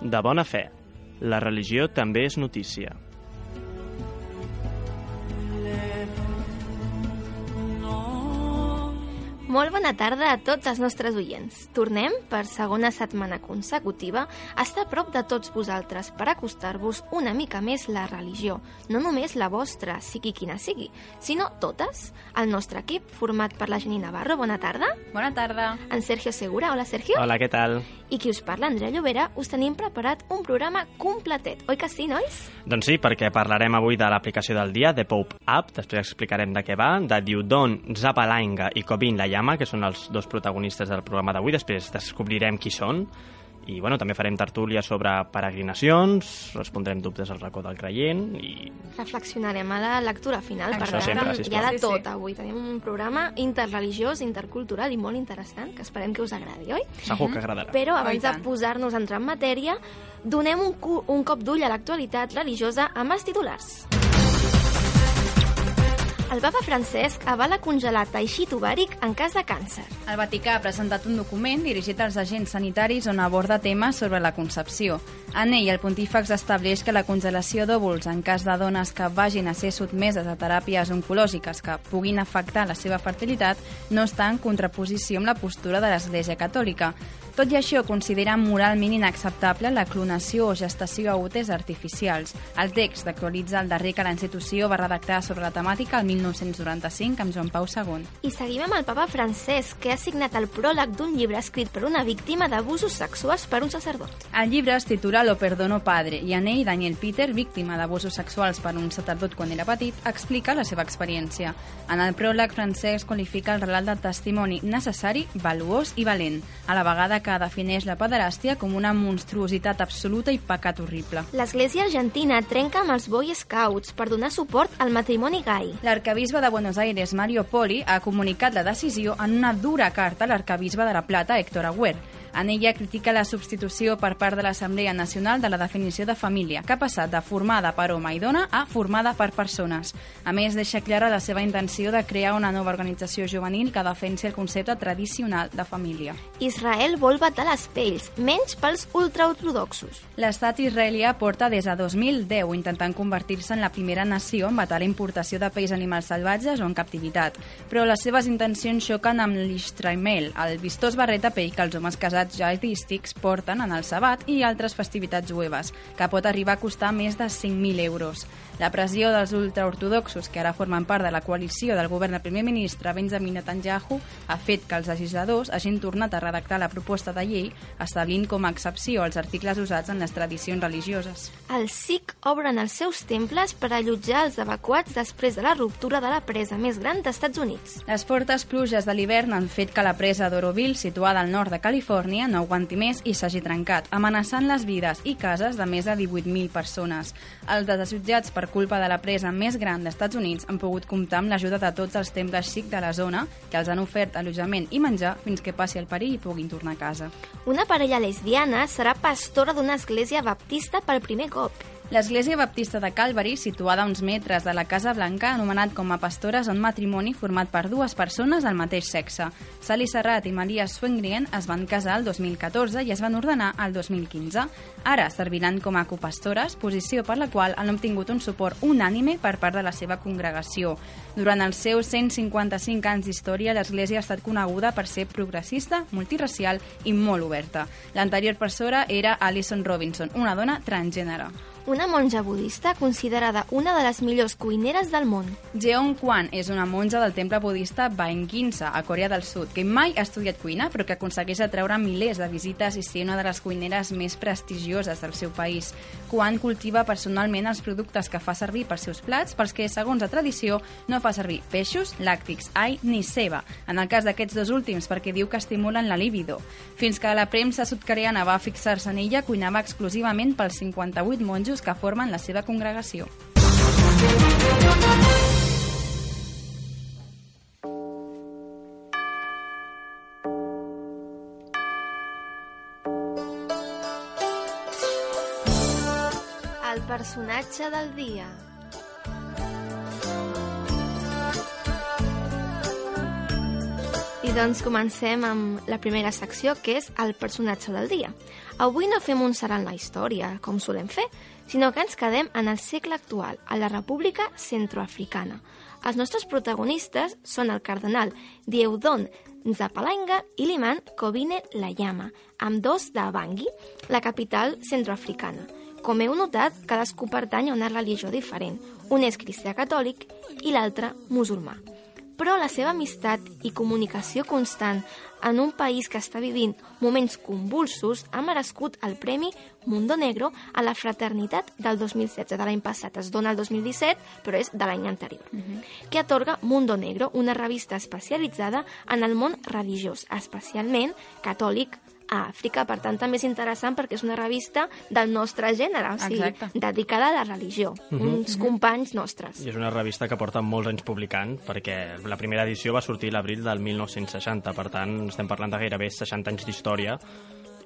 De bona fe, la religió també és notícia. Molt bona tarda a tots els nostres oients. Tornem, per segona setmana consecutiva, a estar a prop de tots vosaltres per acostar-vos una mica més la religió. No només la vostra, sigui quina sigui, sinó totes. El nostre equip, format per la Janina Navarro, bona tarda. Bona tarda. En Sergio Segura, hola Sergio. Hola, què tal? I qui us parla, Andrea Llobera, us tenim preparat un programa completet. Oi que sí, nois? Doncs sí, perquè parlarem avui de l'aplicació del dia, de Pope App, després explicarem de què va, de Diudon, Zapalainga i Cobin la Llama, que són els dos protagonistes del programa d'avui, després descobrirem qui són, i bueno, també farem tertúlia sobre peregrinacions, respondrem dubtes al racó del creient i... Reflexionarem a la lectura final per Això sempre, hi ha de tot avui. Tenim un programa interreligiós, intercultural i molt interessant, que esperem que us agradi, oi? Segur que agradarà. Però Oh, abans de posar-nos a entrar en matèria, donem un, un cop d'ull a l'actualitat religiosa amb els titulars. El papa Francesc avala congelar teixit ovàric en cas de càncer. El Vaticà ha presentat un document dirigit als agents sanitaris on aborda temes sobre la concepció. En ell, el pontífex estableix que la congelació d'òvuls en cas de dones que vagin a ser sotmeses a teràpies oncològiques que puguin afectar la seva fertilitat no està en contraposició amb la postura de l'Església Catòlica. Tot i això, considera moralment inacceptable la clonació o gestació a úters artificials. El text actualitza el darrer que la institució va redactar sobre la temàtica el 1995 amb Joan Pau II. I seguim amb el papa Francesc, que ha signat el pròleg d'un llibre escrit per una víctima d'abusos sexuals per un sacerdot. El llibre es titula Lo perdono padre i en ell Daniel Peter, víctima d'abusos sexuals per un sacerdot quan era petit, explica la seva experiència. En el pròleg, Francesc qualifica el relat del testimoni necessari, valuós i valent, a la vegada que defineix la pederàstia com una monstruositat absoluta i pecat horrible. L'Església Argentina trenca amb els Boy Scouts per donar suport al matrimoni gai. L'arcabisbe de Buenos Aires, Mario Poli, ha comunicat la decisió en una dura carta a l'arcabisbe de la Plata, Héctor Agüer. En ella critica la substitució per part de l'Assemblea Nacional de la definició de família, que ha passat de formada per home i dona a formada per persones. A més, deixa clara la seva intenció de crear una nova organització juvenil que defensi el concepte tradicional de família. Israel vol vetar les pells, menys pels ultraortodoxos. L'estat israelià porta des de 2010 intentant convertir-se en la primera nació en vetar la importació de pells animals salvatges o en captivitat, però les seves intencions xoquen amb l'Ishtraimel, el vistós barret de pell que els homes casats jihadístics porten en el sabat i altres festivitats jueves, que pot arribar a costar més de 5.000 euros. La pressió dels ultraortodoxos, que ara formen part de la coalició del govern del primer ministre Benjamin Netanyahu, ha fet que els legisladors hagin tornat a redactar la proposta de llei establint com a excepció els articles usats en les tradicions religioses. Els Sikh obren els seus temples per allotjar els evacuats després de la ruptura de la presa més gran d'Estats Units. Les fortes pluges de l'hivern han fet que la presa d'Oroville, situada al nord de Califòrnia, no aguanti més i s'hagi trencat, amenaçant les vides i cases de més de 18.000 persones. Els desallotjats per culpa de la presa més gran d'Estats Units han pogut comptar amb l'ajuda de tots els temples xic de la zona, que els han ofert allotjament i menjar fins que passi el perill i puguin tornar a casa. Una parella lesbiana serà pastora d'una església baptista pel primer cop. L'església baptista de Calvary, situada a uns metres de la Casa Blanca, ha anomenat com a pastores un matrimoni format per dues persones del mateix sexe. Sally Serrat i Maria Swengren es van casar el 2014 i es van ordenar el 2015. Ara serviran com a copastores, posició per la qual han obtingut un suport unànime per part de la seva congregació. Durant els seus 155 anys d'història, l'església ha estat coneguda per ser progressista, multiracial i molt oberta. L'anterior persona era Alison Robinson, una dona transgènere. Una monja budista considerada una de les millors cuineres del món. Jeon Kwan és una monja del temple budista Baenginsa, a Corea del Sud, que mai ha estudiat cuina, però que aconsegueix atraure milers de visites i ser una de les cuineres més prestigioses del seu país. Kwan cultiva personalment els productes que fa servir pels seus plats, pels que, segons la tradició, no fa servir peixos, làctics, ai ni ceba. En el cas d'aquests dos últims, perquè diu que estimulen la libido. Fins que la premsa sudcoreana va fixar-se en ella, cuinava exclusivament pels 58 monjos que formen la seva congregació. El personatge del dia. I doncs comencem amb la primera secció, que és el personatge del dia. Avui no fem un serà en la història, com solem fer, sinó que ens quedem en el segle actual, a la República Centroafricana. Els nostres protagonistes són el cardenal Dieudon Nzapalanga i l'imant Kobine Layama, amb dos de Bangui, la capital centroafricana. Com heu notat, cadascú pertany a una religió diferent. Un és cristià catòlic i l'altre musulmà però la seva amistat i comunicació constant en un país que està vivint moments convulsos ha merescut el Premi Mundo Negro a la fraternitat del 2016, de l'any passat. Es dona el 2017, però és de l'any anterior. Uh -huh. Que atorga Mundo Negro, una revista especialitzada en el món religiós, especialment catòlic, a Àfrica. Per tant, també és interessant perquè és una revista del nostre gènere, o sigui, Exacte. dedicada a la religió, uh -huh. uns companys nostres. I és una revista que porta molts anys publicant, perquè la primera edició va sortir l'abril del 1960, per tant, estem parlant de gairebé 60 anys d'història,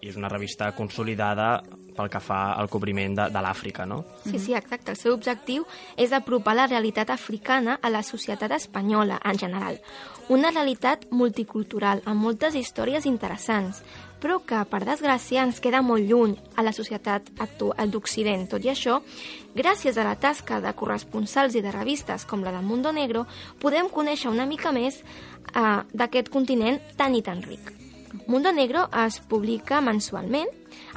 i és una revista consolidada pel que fa al cobriment de, de l'Àfrica, no? Sí, sí, exacte. El seu objectiu és apropar la realitat africana a la societat espanyola, en general. Una realitat multicultural, amb moltes històries interessants, però que, per desgràcia, ens queda molt lluny a la societat actual d'Occident. Tot i això, gràcies a la tasca de corresponsals i de revistes com la del Mundo Negro, podem conèixer una mica més eh, d'aquest continent tan i tan ric. Mundo Negro es publica mensualment,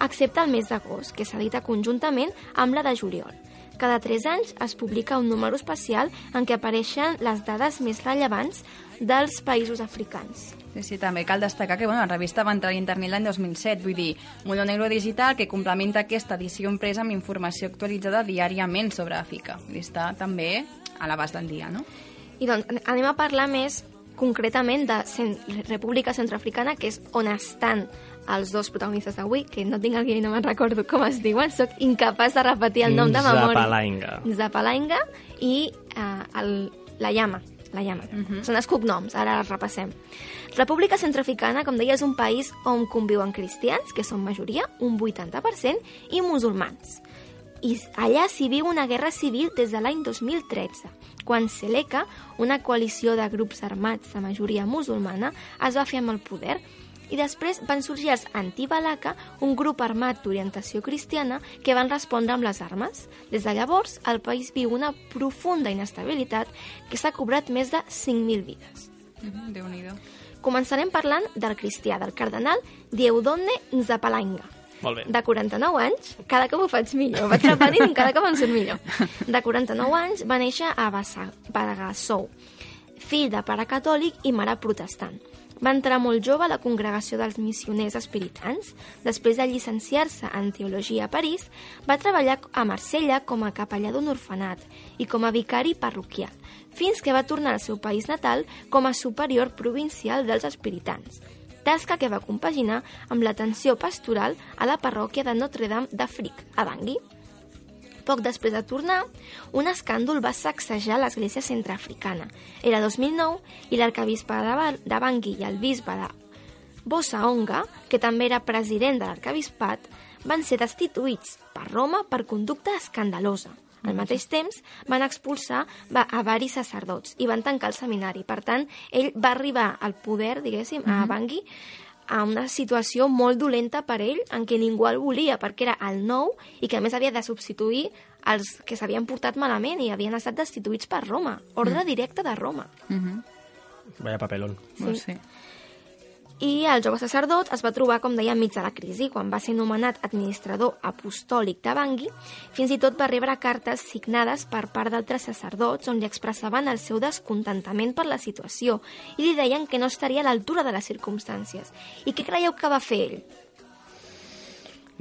excepte el mes d'agost, que s'edita conjuntament amb la de juliol. Cada tres anys es publica un número especial en què apareixen les dades més rellevants dels països africans. Sí, sí, també cal destacar que bueno, la revista va entrar a internet l'any 2007, vull dir, Mundo Negro Digital que complementa aquesta edició impresa amb informació actualitzada diàriament sobre Àfrica. I està també a l'abast del dia, no? I doncs anem a parlar més concretament de Cent República Centroafricana, que és on estan els dos protagonistes d'avui, que no tinc el guió i no me'n recordo com es diuen, sóc incapaç de repetir el nom de memòria. Zapalainga. Zapalainga i uh, el, la llama. La llama. Uh -huh. Són els cognoms, ara els repassem. República Centroafricana, com deia, és un país on conviuen cristians, que són majoria, un 80%, i musulmans. I allà s'hi viu una guerra civil des de l'any 2013, quan Seleka, una coalició de grups armats de majoria musulmana, es va fer amb el poder i després van sorgir els Antibalaka, un grup armat d'orientació cristiana que van respondre amb les armes. Des de llavors, el país viu una profunda inestabilitat que s'ha cobrat més de 5.000 vides. Mm -hmm, Déu-n'hi-do. Començarem parlant del cristià, del cardenal Dieudonne Nzapalainga. Molt bé. De 49 anys, cada cop ho faig millor, vaig repetint i cada cop em surt millor. De 49 anys va néixer a Bagassou, fill de pare catòlic i mare protestant. Va entrar molt jove a la congregació dels missioners espiritans. Després de llicenciar-se en teologia a París, va treballar a Marsella com a capellà d'un orfenat i com a vicari parroquial, fins que va tornar al seu país natal com a superior provincial dels espiritans tasca que va compaginar amb l'atenció pastoral a la parròquia de Notre-Dame d'Afrique, a Bangui. Poc després de tornar, un escàndol va sacsejar l'església centroafricana. Era 2009 i l'arcabisbe de, Ba- de Bangui i el bisbe de Bosaonga, que també era president de l'arcabisbat, van ser destituïts per Roma per conducta escandalosa. Al mateix temps, van expulsar a varis sacerdots i van tancar el seminari. Per tant, ell va arribar al poder, diguéssim, a Bangui, a una situació molt dolenta per ell, en què ningú el volia, perquè era el nou i que a més havia de substituir els que s'havien portat malament i havien estat destituïts per Roma. Ordre directe de Roma. Mm -hmm. Vaya papelón. sí. sí. I el jove sacerdot es va trobar, com deia, enmig de la crisi. Quan va ser nomenat administrador apostòlic de Bangui, fins i tot va rebre cartes signades per part d'altres sacerdots on li expressaven el seu descontentament per la situació i li deien que no estaria a l'altura de les circumstàncies. I què creieu que va fer ell?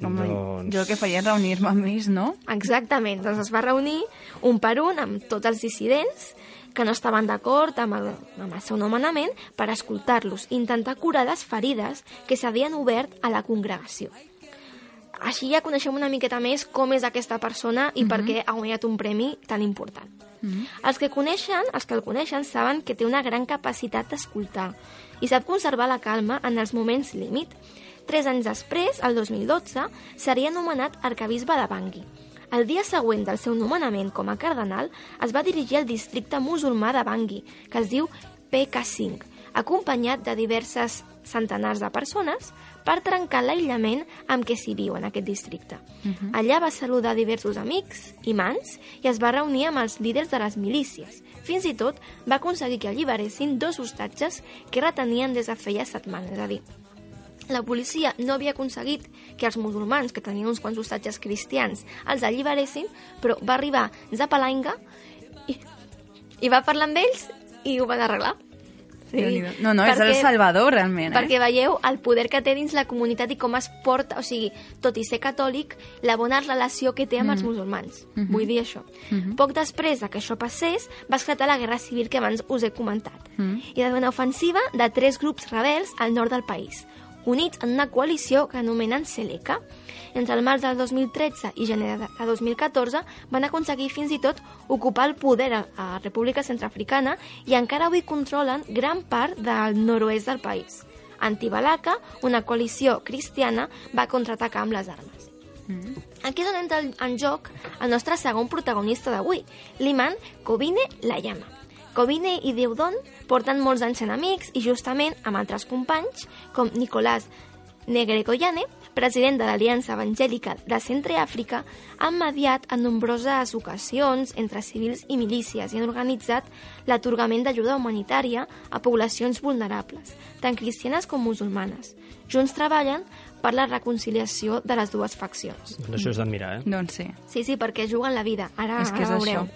Home, Doncs- Jo el que faria és reunir-me amb ells, no? Exactament, doncs es va reunir un per un amb tots els dissidents que no estaven d'acord amb, el, amb el seu nomenament per escoltar-los i intentar curar les ferides que s'havien obert a la congregació. Així ja coneixem una miqueta més com és aquesta persona i per què ha guanyat un premi tan important. Els que coneixen, els que el coneixen, saben que té una gran capacitat d'escoltar i sap conservar la calma en els moments límit. Tres anys després, el 2012, seria nomenat arcabisbe de Bangui. El dia següent del seu nomenament com a cardenal, es va dirigir al districte musulmà de Bangui, que es diu PK5, acompanyat de diverses centenars de persones per trencar l'aïllament amb què s'hi viu en aquest districte. Allà va saludar diversos amics, imants, i es va reunir amb els líders de les milícies. Fins i tot va aconseguir que alliberessin dos hostatges que retenien des de feia setmanes, és a dir, la policia no havia aconseguit que els musulmans, que tenien uns quants hostatges cristians, els alliberessin, però va arribar Zapalainga i, i va parlar amb ells i ho van arreglar. Déu-n'hi-do. No, no, és el Salvador, realment, eh? Perquè veieu el poder que té dins la comunitat i com es porta, o sigui, tot i ser catòlic, la bona relació que té amb els musulmans. Vull dir això. Poc després de que això passés, va esclatar la guerra civil que abans us he comentat. I va haver una ofensiva de tres grups rebels al nord del país, units en una coalició que anomenen Seleka. Entre el març del 2013 i gener de 2014 van aconseguir fins i tot ocupar el poder a la República Centrafricana i encara avui controlen gran part del nord-oest del país. Antibalaka, una coalició cristiana, va contraatacar amb les armes. Aquí és on entra en joc el nostre segon protagonista d'avui, l'imant Kobine Layama. Kobine i Deudon porten molts anys sent amics i justament amb altres companys, com Nicolás Negregoyane, president de l'Aliança Evangèlica de Centre Àfrica, han mediat en nombroses ocasions entre civils i milícies i han organitzat l'atorgament d'ajuda humanitària a poblacions vulnerables, tant cristianes com musulmanes. Junts treballen per la reconciliació de les dues faccions. Doncs això és d'admirar, eh? Doncs sí. Sí, sí, perquè juguen la vida. Ara, És que és ara veureu.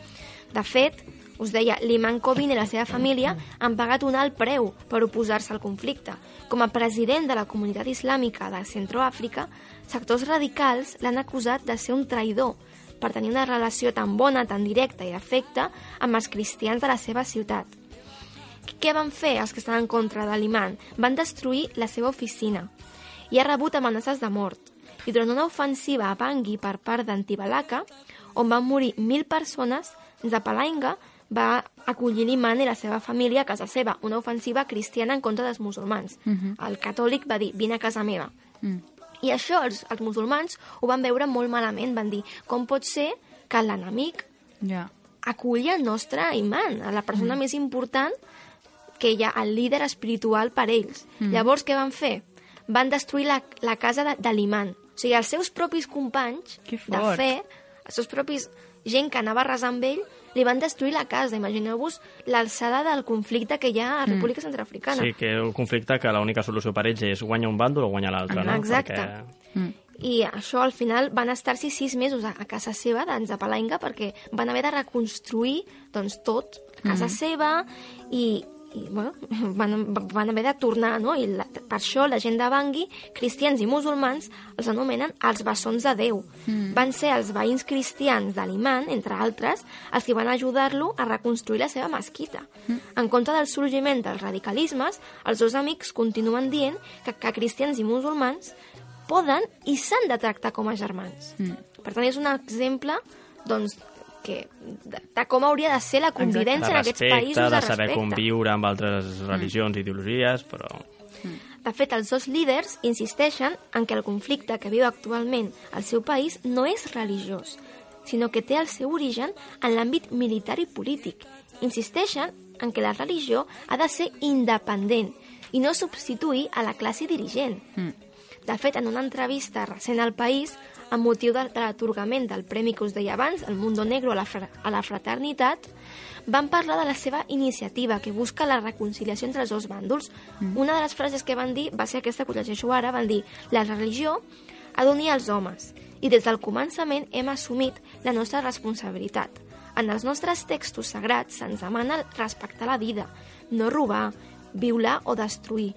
De fet, us deia, l'imam Covin i la seva família han pagat un alt preu per oposar-se al conflicte. Com a president de la comunitat islàmica de Centroàfrica, sectors radicals l'han acusat de ser un traïdor per tenir una relació tan bona, tan directa i d'afecte amb els cristians de la seva ciutat. Què van fer els que estan en contra de l'imam? Van destruir la seva oficina i ha rebut amenaces de mort. I durant una ofensiva a Bangui per part d'Antibalaka, on van morir mil persones, Zapalainga va acollir l'imant i la seva família a casa seva, una ofensiva cristiana en contra dels musulmans. El catòlic va dir, vine a casa meva. Mm. I això els, els musulmans ho van veure molt malament, van dir, com pot ser que l'enemic Ja. aculli el nostre imant, a la persona més important que hi ha, el líder espiritual per ells. Llavors, què van fer? Van destruir la, la casa de, de l'imant. O sigui, els seus propis companys de fe, els seus propis gent que anava a resar amb ell, li van destruir la casa. Imagineu-vos l'alçada del conflicte que hi ha a República Centroafricana. Sí, que un conflicte que l'única solució per ells és guanyar un bàndol o guanyar l'altre, no? Exacte. Perquè... Mm. I això, al final, van estar-s'hi sis mesos a, a casa seva, d'en Zapalainga, perquè van haver de reconstruir doncs, tot, a casa seva, i, i bueno, van, van haver de tornar, no? I la, per això la gent de Bangui, cristians i musulmans, els anomenen els bessons de Déu. Mm. Van ser els veïns cristians de l'imant, entre altres, els que van ajudar-lo a reconstruir la seva mesquita. Mm. En contra del sorgiment dels radicalismes, els dos amics continuen dient que, que cristians i musulmans poden i s'han de tractar com a germans. Mm. Per tant, és un exemple doncs, que, de, de com hauria de ser la convivència de en aquests respecte, països de de saber respecte. conviure amb altres religions i ideologies, però... De fet, els dos líders insisteixen en que el conflicte que viu actualment al seu país no és religiós, sinó que té el seu origen en l'àmbit militar i polític. Insisteixen en que la religió ha de ser independent i no substituir a la classe dirigent. Mm. De fet, en una entrevista recent al País, amb motiu de, de l'atorgament del premi que us deia abans, el Mundo Negro a la, a la fraternitat, van parlar de la seva iniciativa, que busca la reconciliació entre els dos bàndols. Mm. Una de les frases que van dir va ser aquesta que llegeixo ara, van dir la religió ha d'unir els homes i des del començament hem assumit la nostra responsabilitat. En els nostres textos sagrats se'ns demana respectar la vida, no robar, violar o destruir.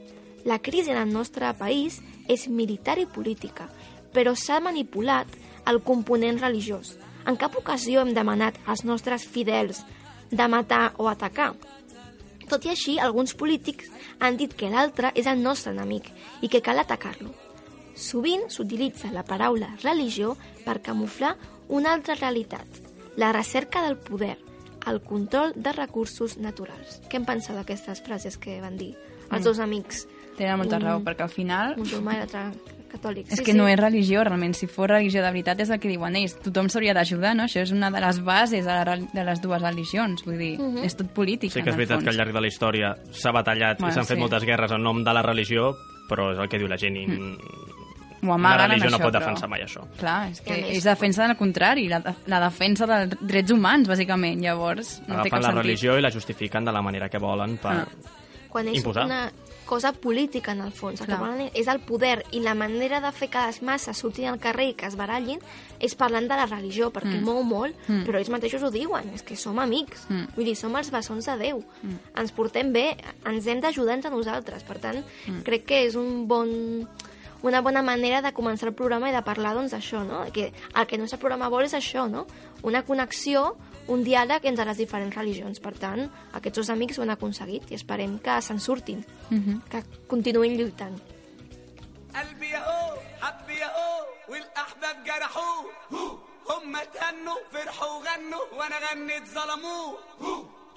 La crisi en el nostre país és militar i política, però s'ha manipulat el component religiós. En cap ocasió hem demanat als nostres fidels de matar o atacar. Tot i així, alguns polítics han dit que l'altre és el nostre enemic i que cal atacar-lo. Sovint s'utilitza la paraula religió per camuflar una altra realitat, la recerca del poder, el control de recursos naturals. Què en penseu d'aquestes frases que van dir els Mm. dos amics? Tenen molta Un- raó, perquè al final Musulmà i l'altre catòlic. és que no és religió, realment. Si fos religió de veritat és el que diuen ells. Tothom s'hauria d'ajudar, no? Això és una de les bases de, la, de les dues religions. Vull dir, Mhm. és tot polític, Sí que és veritat fons. que al llarg de la història s'ha batallat Bueno, i s'han fet sí. moltes guerres en nom de la religió, però és el que diu la gent i Ho la religió no això, pot però- defensar mai això. Clar, és que ells defensen el contrari, la, la defensa dels drets humans, bàsicament. Llavors, no té Agafen cap la sentit. religió i la justifiquen de la manera que volen per... Ah. quan és imposar. una cosa política en el fons. El que Clar. volen és el poder i la manera de fer que les masses surtin al carrer i que es barallin és parlant de la religió, perquè Mm. mou molt, Mm. però ells mateixos ho diuen, és que som amics. Mm. Vull dir, som els bessons de Déu. Ens portem bé, ens hem d'ajudar entre nosaltres. Per tant, crec que és un bon una bona manera de començar el programa i de parlar doncs d'això, no? Que el que el nostre programa vol és això, no? Una connexió, un diàleg entre les diferents religions. Per tant, aquests dos amics ho han aconseguit i esperem que se'n surtin, Mhm. que continuïn lluitant. قلبي اهو حبي اهو والاحباب جرحوه هم تهنوا فرحوا وغنوا وانا غنيت ظلموه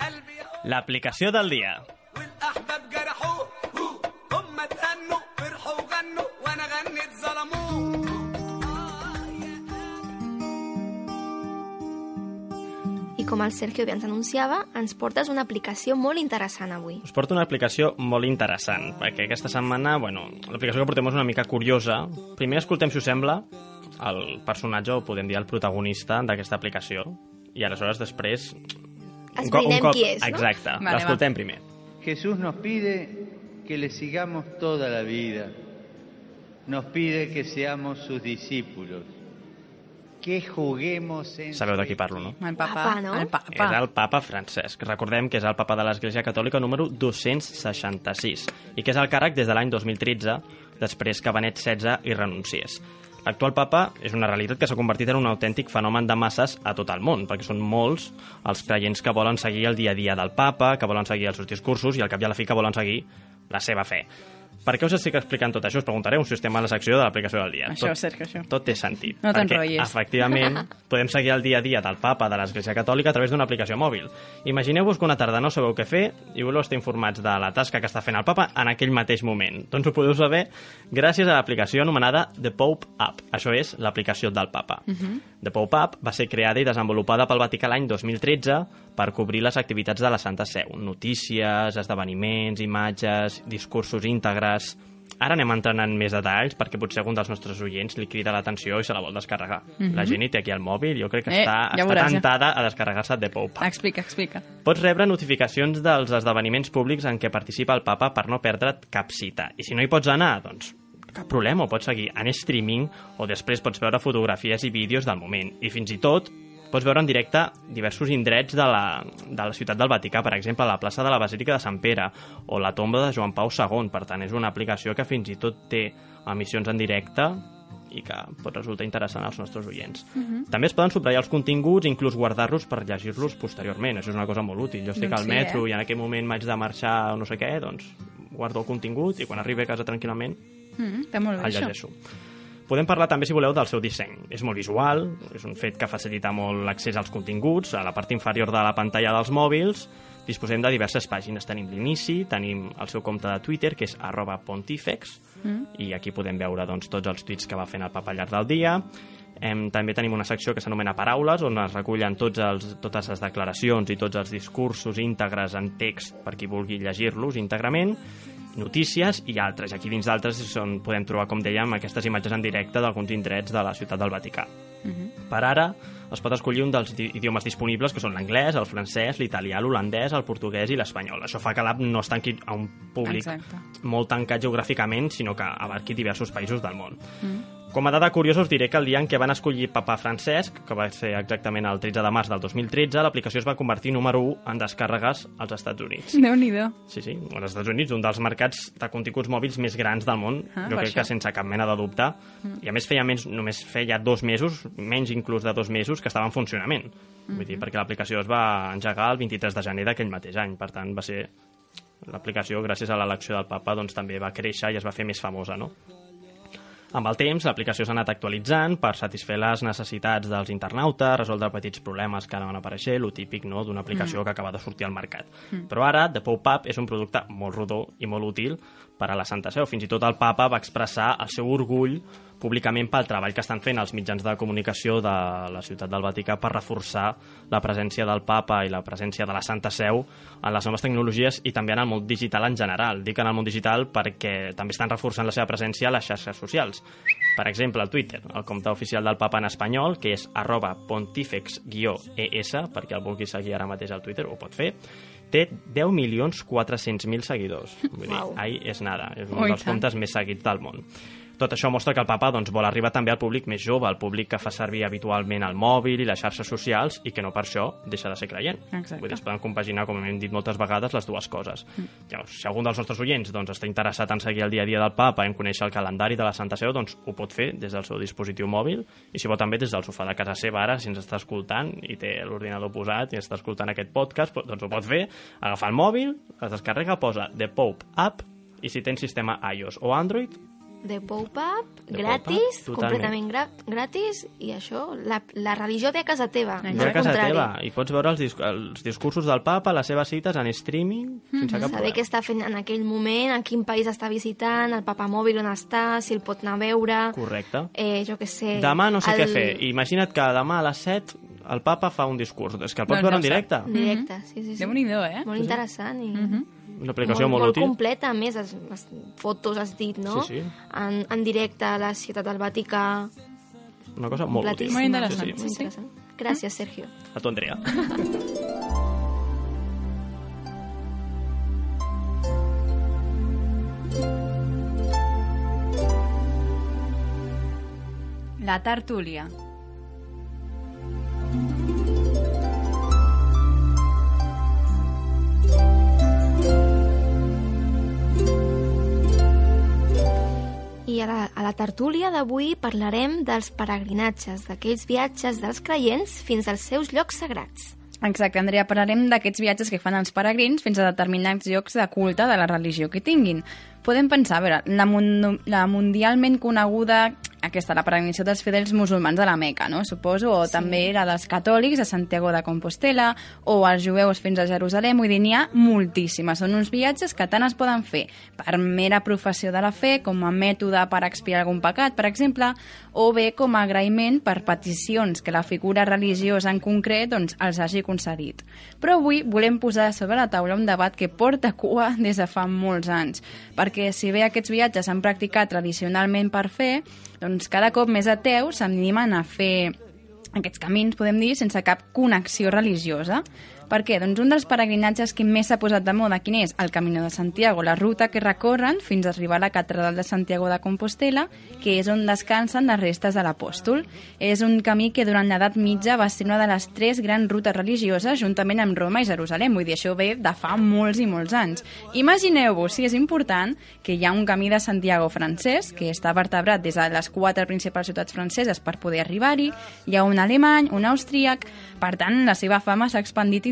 قلبي اهو L'aplicació del dia. والاحباب جرحوه هم تهنوا فرحوا وغنوا وانا غنيت ظلموه I com el Sergio ja ens anunciava, ens portes una aplicació molt interessant avui. Us porto una aplicació molt interessant, perquè aquesta setmana, bueno, l'aplicació que portem és una mica curiosa. Primer escoltem, si us sembla, el personatge, o podem dir el protagonista d'aquesta aplicació, i aleshores després... un co- un Esbrinem qui és, no? Exacte, Vale, l'escoltem primer. Jesús nos pide que le sigamos toda la vida. Nos pide que seamos sus discípulos. Que juguemos en Sabeu de qui parlo, no? El papa, Papa, no? El papa. És el papa Francesc. Recordem que és el papa de l'Església Catòlica número 266 i que és el càrrec des de l'any 2013, després que Benet XVI hi renunciés. L'actual papa és una realitat que s'ha convertit en un autèntic fenomen de masses a tot el món, perquè són molts els creients que volen seguir el dia a dia del papa, que volen seguir els seus discursos i al cap i a la fi que volen seguir la seva fe. Per què us estic explicant tot això? Us preguntareu si estem a la secció de l'aplicació del dia. Això, tot, Sergio, això. tot té sentit. No perquè, t'enrotllis. efectivament, podem seguir el dia a dia del papa de l'Església Catòlica a través d'una aplicació mòbil. Imagineu-vos que una tarda no sabeu què fer i voleu estar informats de la tasca que està fent el papa en aquell mateix moment. Doncs ho podeu saber gràcies a l'aplicació anomenada The Pope App. Això és l'aplicació del papa. The Pope App va ser creada i desenvolupada pel Vaticà l'any 2013 per cobrir les activitats de la Santa Seu. Notícies, esdeveniments, imatges, discursos íntegres... Ara anem entrant en més detalls perquè potser algun dels nostres oients li crida l'atenció i se la vol descarregar. La gent hi té aquí al mòbil, jo crec que Eh, està, ja està veuràs, ja. tentada a descarregar-se The Pope. Explica, explica. Pots rebre notificacions dels esdeveniments públics en què participa el papa per no perdre't cap cita. I si no hi pots anar, doncs cap problema, ho pots seguir en streaming o després pots veure fotografies i vídeos del moment. I fins i tot pots veure en directe diversos indrets de la, de la ciutat del Vaticà, per exemple, la plaça de la Basílica de Sant Pere o la tomba de Joan Pau II. Per tant, és una aplicació que fins i tot té emissions en directe i que pot resultar interessant als nostres oients. També es poden subratllar els continguts inclús guardar-los per llegir-los posteriorment. Això és una cosa molt útil. Jo estic Doncs al sí, metro eh? i en aquell moment m'haig de marxar o no sé què, doncs guardo el contingut i quan arribi a casa tranquil·lament Mm, està molt bé, el això. Podem parlar també, si voleu, del seu disseny. És molt visual, és un fet que facilita molt l'accés als continguts. A la part inferior de la pantalla dels mòbils disposem de diverses pàgines. Tenim l'inici, tenim el seu compte de Twitter, que és arroba pontifex, Mm. i aquí podem veure doncs, tots els tuits que va fent el papa al llarg del dia. Hem, també tenim una secció que s'anomena Paraules, on es recullen tots els, totes les declaracions i tots els discursos íntegres en text per qui vulgui llegir-los íntegrament, notícies i altres. Aquí dins d'altres és on podem trobar, com dèiem, aquestes imatges en directe d'alguns indrets de la ciutat del Vaticà. Per ara, es pot escollir un dels di- idiomes disponibles, que són l'anglès, el francès, l'italià, l'holandès, el portuguès i l'espanyol. Això fa que l'app no es tanqui a un públic Exacte. molt tancat geogràficament, sinó que abarqui diversos països del món. Mm. Com a dada curiosa us diré que el dia en què van escollir papa Francesc, que va ser exactament el 13 de març del 2013, l'aplicació es va convertir número 1 en descàrregues als Estats Units. Déu-n'hi-do. Sí, sí, als Estats Units, un dels mercats de continguts mòbils més grans del món, Ah, jo crec això. que sense cap mena de dubte. I a més feia menys, només feia dos mesos, menys inclús de dos mesos, que estava en funcionament. Vull dir, perquè l'aplicació es va engegar el 23 de gener d'aquell mateix any, per tant va ser l'aplicació, gràcies a l'elecció del papa, doncs també va créixer i es va fer més famosa, no? Amb el temps, l'aplicació s'ha anat actualitzant per satisfer les necessitats dels internautes, resoldre petits problemes que ara van aparèixer, lo típic no, d'una aplicació que acaba de sortir al mercat. Però ara, The Pop-Up és un producte molt rodó i molt útil per a la Santa Seu. Fins i tot el papa va expressar el seu orgull públicament pel treball que estan fent els mitjans de comunicació de la ciutat del Vaticà per reforçar la presència del papa i la presència de la Santa Seu en les noves tecnologies i també en el món digital en general. Dic en el món digital perquè també estan reforçant la seva presència a les xarxes socials. Per exemple, el Twitter, el compte oficial del papa en espanyol, que és arroba pontifex-es, perquè el vulgui seguir ara mateix al Twitter, ho pot fer, té 10.400.000 seguidors. Vull dir, Uau. ahí és nada. És un Oh, dels comptes més seguits del món. Tot això mostra que el papa doncs, vol arribar també al públic més jove, al públic que fa servir habitualment el mòbil i les xarxes socials i que no per això deixa de ser creient. Exacte. Vull dir, es poden compaginar, com hem dit moltes vegades, les dues coses. Mm. Llavors, si algun dels nostres oients doncs, està interessat en seguir el dia a dia del papa, en conèixer el calendari de la Santa Seu, doncs ho pot fer des del seu dispositiu mòbil i si vol també des del sofà de casa seva ara, si ens està escoltant i té l'ordinador posat i està escoltant aquest podcast, po- doncs ho pot fer, agafar el mòbil, es descarrega, posa The Pope App i si tens sistema iOS o Android, De Pop-Up, gratis, totalment. completament gra gratis, i això, la, la religió ve a casa teva, no ve a casa contrari. teva i pots veure els, dis els discursos del papa, les seves cites en streaming, sense cap Saber problema. què està fent en aquell moment, en quin país està visitant, el papa mòbil on està, si el pot anar a veure... Correcte. Eh, jo què sé... Demà no sé el... què fer. Imagina't que demà a les 7 el papa fa un discurs. És que el pots Doncs veure en ja ho directe. En directe, sí, sí, sí. Déu-n'hi-do, eh? Molt interessant i... Una aplicació molt, molt, útil. completa, a més, es, es, fotos has dit, no? Sí, sí. En, en directe a la ciutat del Vaticà. Una cosa molt útil. Molt interessant, Sí, Molt sí. interessant. Gràcies, Sergio. A tu, Andrea. La tertúlia. I a la, a la tertúlia d'avui parlarem dels peregrinatges, d'aquells viatges dels creients fins als seus llocs sagrats. Exacte, Andrea, parlarem d'aquests viatges que fan els peregrins fins a determinats llocs de culte de la religió que tinguin. Podem pensar, a veure, la, mun la mundialment coneguda, aquesta, la peregrinació dels fidels musulmans a la Meca, no? suposo, o sí. també la dels catòlics a Santiago de Compostela, o els jueus fins a Jerusalem, vull dir, n'hi ha moltíssimes. Són uns viatges que tant es poden fer per mera professió de la fe, com a mètode per expiar algun pecat, per exemple, o bé com a agraïment per peticions que la figura religiosa en concret doncs, els hagi concedit. Però avui volem posar sobre la taula un debat que porta cua des de fa molts anys, perquè si bé aquests viatges s'han practicat tradicionalment per fer, doncs cada cop més ateus s'animen a fer aquests camins, podem dir, sense cap connexió religiosa. Per què? Doncs un dels peregrinatges que més s'ha posat de moda, quin és? El Camino de Santiago, la ruta que recorren fins a arribar a la catedral de Santiago de Compostela, que és on descansen les restes de l'apòstol. És un camí que durant l'edat mitja va ser una de les tres grans rutes religioses, juntament amb Roma i Jerusalem. Vull dir, això ve de fa molts i molts anys. Imagineu-vos, si és important, que hi ha un camí de Santiago francès, que està vertebrat des de les quatre principals ciutats franceses per poder arribar-hi, hi ha un alemany, un austríac, per tant, la seva fama s'ha expandit.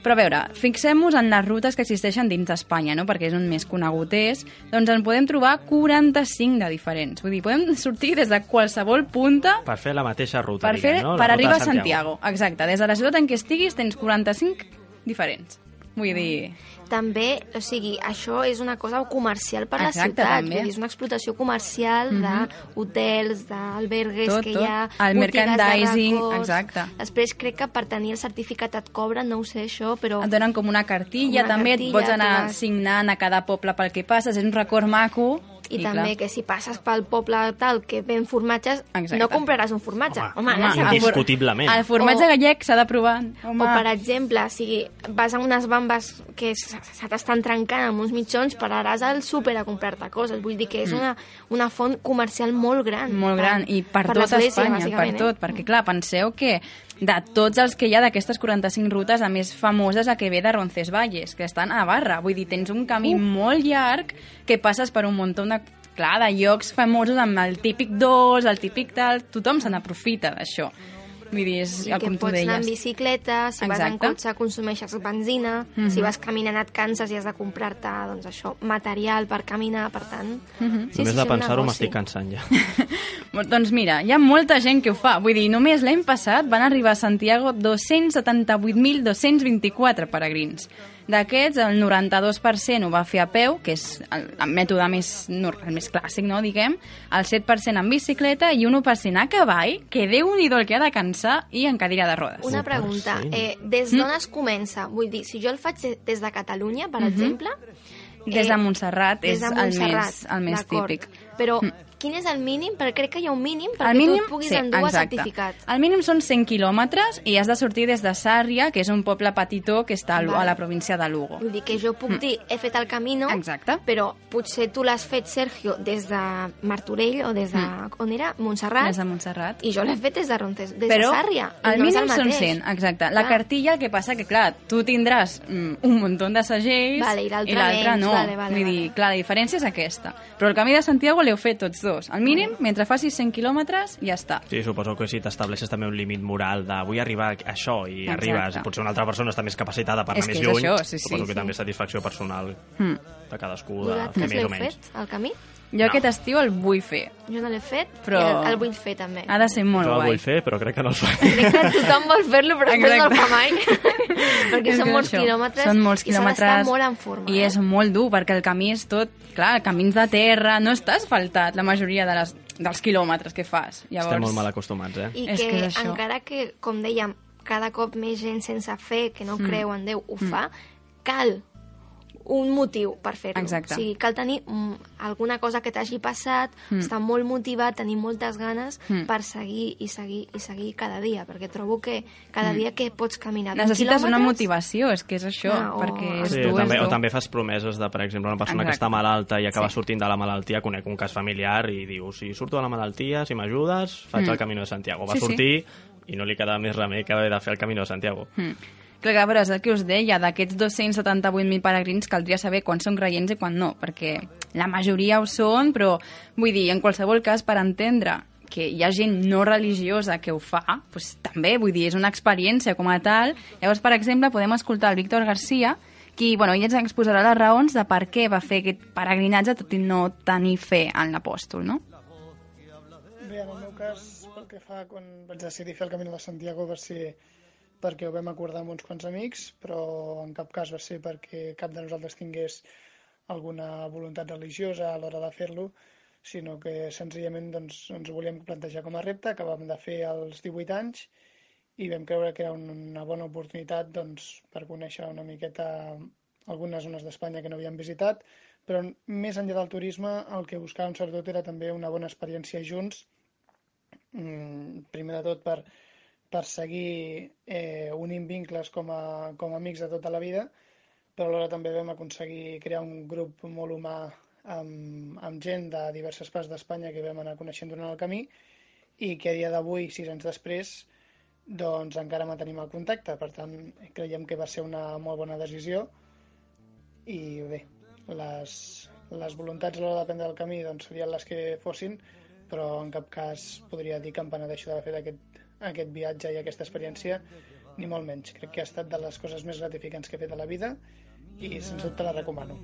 Però a veure, fixem-nos en les rutes que existeixen dins d'Espanya, no? perquè és on més conegut és, doncs en podem trobar 45 de diferents. Vull dir, podem sortir des de qualsevol punta Per fer la mateixa ruta, per, fer, diguem, no? La per ruta arribar a Santiago. Exacte, des de la ciutat en què estiguis tens 45 diferents. Vull dir... També, o sigui, això és una cosa comercial per la Exacte, ciutat. també. És una explotació comercial d'hotels, d'albergues, Tot, que tot. hi ha El merchandising, de records. exacte. Després crec que per tenir el certificat et cobren, no ho sé això, però... Et donen com una cartilla, Una també cartilla, et pots anar vas- signant a cada poble pel que passes, és un record maco. I, també que si passes pel poble tal que ven formatges, Exacte. no compraràs un formatge. Home, Home, home, home, indiscutiblement. El formatge O- gallec s'ha de provar. Home. O, per exemple, si vas a unes bambes que se t'estan trencant amb uns mitjons, pararàs al súper a comprar-te coses. Vull dir que és una, una font comercial molt gran. Mm. molt gran, i per, tot l'església, Espanya, per bàsicament, tot, Eh? perquè clar, penseu que de tots els que hi ha d'aquestes 45 rutes, la més famosa és la que ve de Roncesvalles, que està a Navarra. Vull dir, tens un camí molt llarg que passes per un munt de, clar, de llocs famosos amb el típic dolç, el típic tal, tothom se n'aprofita d'això. Vull dir, és I que com tu pots anar en bicicleta, si vas en Exacte. cotxe consumeixes benzina, Mhm. si vas caminant et canses i has de comprar-te doncs això, material per caminar, per tant... Mhm. Només de un pensar-ho m'estic cansant ja. Doncs mira, hi ha molta gent que ho fa. Vull dir, només l'any passat van arribar a Santiago 278.224 peregrins. D'aquests, el 92% ho va fer a peu, que és el, el mètode més, nor- el més clàssic, no, diguem, el 7% en bicicleta i un 1% a cavall, que déu nhi el que ha de cansar, i en cadira de rodes. Una pregunta, eh, des d'on es comença? Vull dir, si jo el faig de- des de Catalunya, per Mhm. exemple... Des de Montserrat des és de el Montserrat, més, el més típic. Però Mm. Quin és el mínim? Perquè crec que hi ha un mínim perquè El mínim, tu puguis sí, endur exacte. certificat. El mínim són 100 quilòmetres i has de sortir des de Sàrria, que és un poble petitó que està a, a la província de Lugo. Vull dir que jo puc dir, he fet el camino, Mm. Exacte. però potser tu l'has fet, Sergio, des de Martorell o des de... On era? Montserrat. Mm. Des de Montserrat. I jo l'he fet des de Ronces, des Però de Sàrria. el no mínim són mateix. 100, exacte. La Clar. cartilla, el que passa que, clar, tu tindràs mm, un munt de segells Vale, i l'altre no. vale, vale, Vull dir, vale. clar, la diferència és aquesta. Però el camí de Santiago l'heu fet tots dos. El mínim, mentre facis 100 quilòmetres, ja està. Sí, suposo que si t'estableixes també un límit moral de vull arribar a això i Exacte. arribes, potser una altra persona està més capacitada per anar més és lluny, això, sí, sí, suposo que sí. també és satisfacció personal Mm. de cadascú de fer més o menys. fet, el camí? Jo No. aquest estiu el vull fer. Jo no l'he fet, Però- i el, el vull fer també. Ha de ser molt Jo el guai. vull fer, però crec que no el fa. Crec que tothom vol fer-lo, però després no el fa mai. perquè són molts això, quilòmetres són molts i s'ha d'estar quilòmetres molt en forma. i eh? és molt dur perquè el camí és tot, clar, camins de terra, no està asfaltat la majoria de les, dels quilòmetres que fas. Llavors, Estem molt mal acostumats, eh? I És que, que és això. encara que, com dèiem, cada cop més gent sense fe, que no Mm. creu en Déu, ho fa, cal un motiu per fer-ho. Exacte. O sigui, cal tenir mm, alguna cosa que t'hagi passat, Mm. estar molt motivat, tenir moltes ganes Mm. per seguir i seguir i seguir cada dia, perquè trobo que cada dia que pots caminar 20 Mm. necessites una motivació, és que és això, Ah, o- perquè és Sí, dur, també, és o dur. també fas promeses de, per exemple, una persona que Exacte. està malalta i acaba Sí. sortint de la malaltia, conec un cas familiar i diu, si surto de la malaltia, si m'ajudes, faig Mm. el Camino de Santiago. Va Sí, sí. sortir i no li quedava més remei que haver de fer el Camino de Santiago. Mm. Clar, a veure, és el que us deia, d'aquests 278.000 peregrins caldria saber quan són creients i quan no, perquè la majoria ho són, però vull dir, en qualsevol cas, per entendre que hi ha gent no religiosa que ho fa, doncs, també, vull dir, és una experiència com a tal. Llavors, per exemple, podem escoltar el Víctor Garcia, qui, bueno, ell ens exposarà les raons de per què va fer aquest peregrinatge tot i no tenir fe en l'apòstol, no? Bé, en el meu cas, pel que fa, quan vaig decidir fer el Camí de Santiago va ser perquè ho vam acordar amb uns quants amics, però en cap cas va ser perquè cap de nosaltres tingués alguna voluntat religiosa a l'hora de fer-lo, sinó que senzillament doncs, ens ho volíem plantejar com a repte, acabàvem de fer als 18 anys i vam creure que era un- una bona oportunitat doncs, per conèixer una miqueta algunes zones d'Espanya que no havíem visitat, però més enllà del turisme el que buscàvem sobretot era també una bona experiència junts mm, primer de tot per, per seguir eh, unint vincles com a, com a amics de tota la vida, però alhora també vam aconseguir crear un grup molt humà amb, amb gent de diverses parts d'Espanya que vam anar coneixent durant el camí i que a dia d'avui, sis anys després, doncs encara mantenim el contacte. Per tant, creiem que va ser una molt bona decisió i bé, les, les voluntats a l'hora de prendre el camí doncs, serien les que fossin, però en cap cas podria dir que em penedeixo d'haver fet aquest, aquest viatge i aquesta experiència, ni molt menys. Crec que ha estat de les coses més gratificants que he fet a la vida i sens dubte la recomano.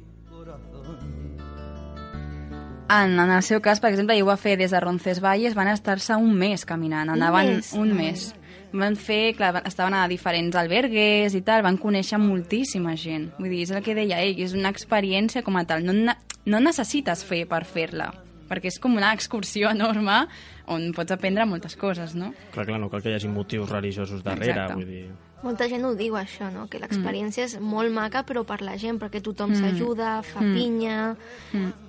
En, en el seu cas, per exemple, ell ho va fer des de Roncesvalles, van estar-se un mes caminant, anaven mes? un mes. van fer, clar, estaven a diferents albergues i tal, van conèixer moltíssima gent. Vull dir, és el que deia ell, és una experiència com a tal. No, no necessites fer per fer-la, perquè és com una excursió enorme on pots aprendre moltes coses, no? Clar, clar, no cal que hi hagi motius religiosos darrere, Exacte. vull dir... Molta gent ho diu, això, no? Que l'experiència és molt maca, però per la gent, perquè tothom s'ajuda, fa Mm. pinya...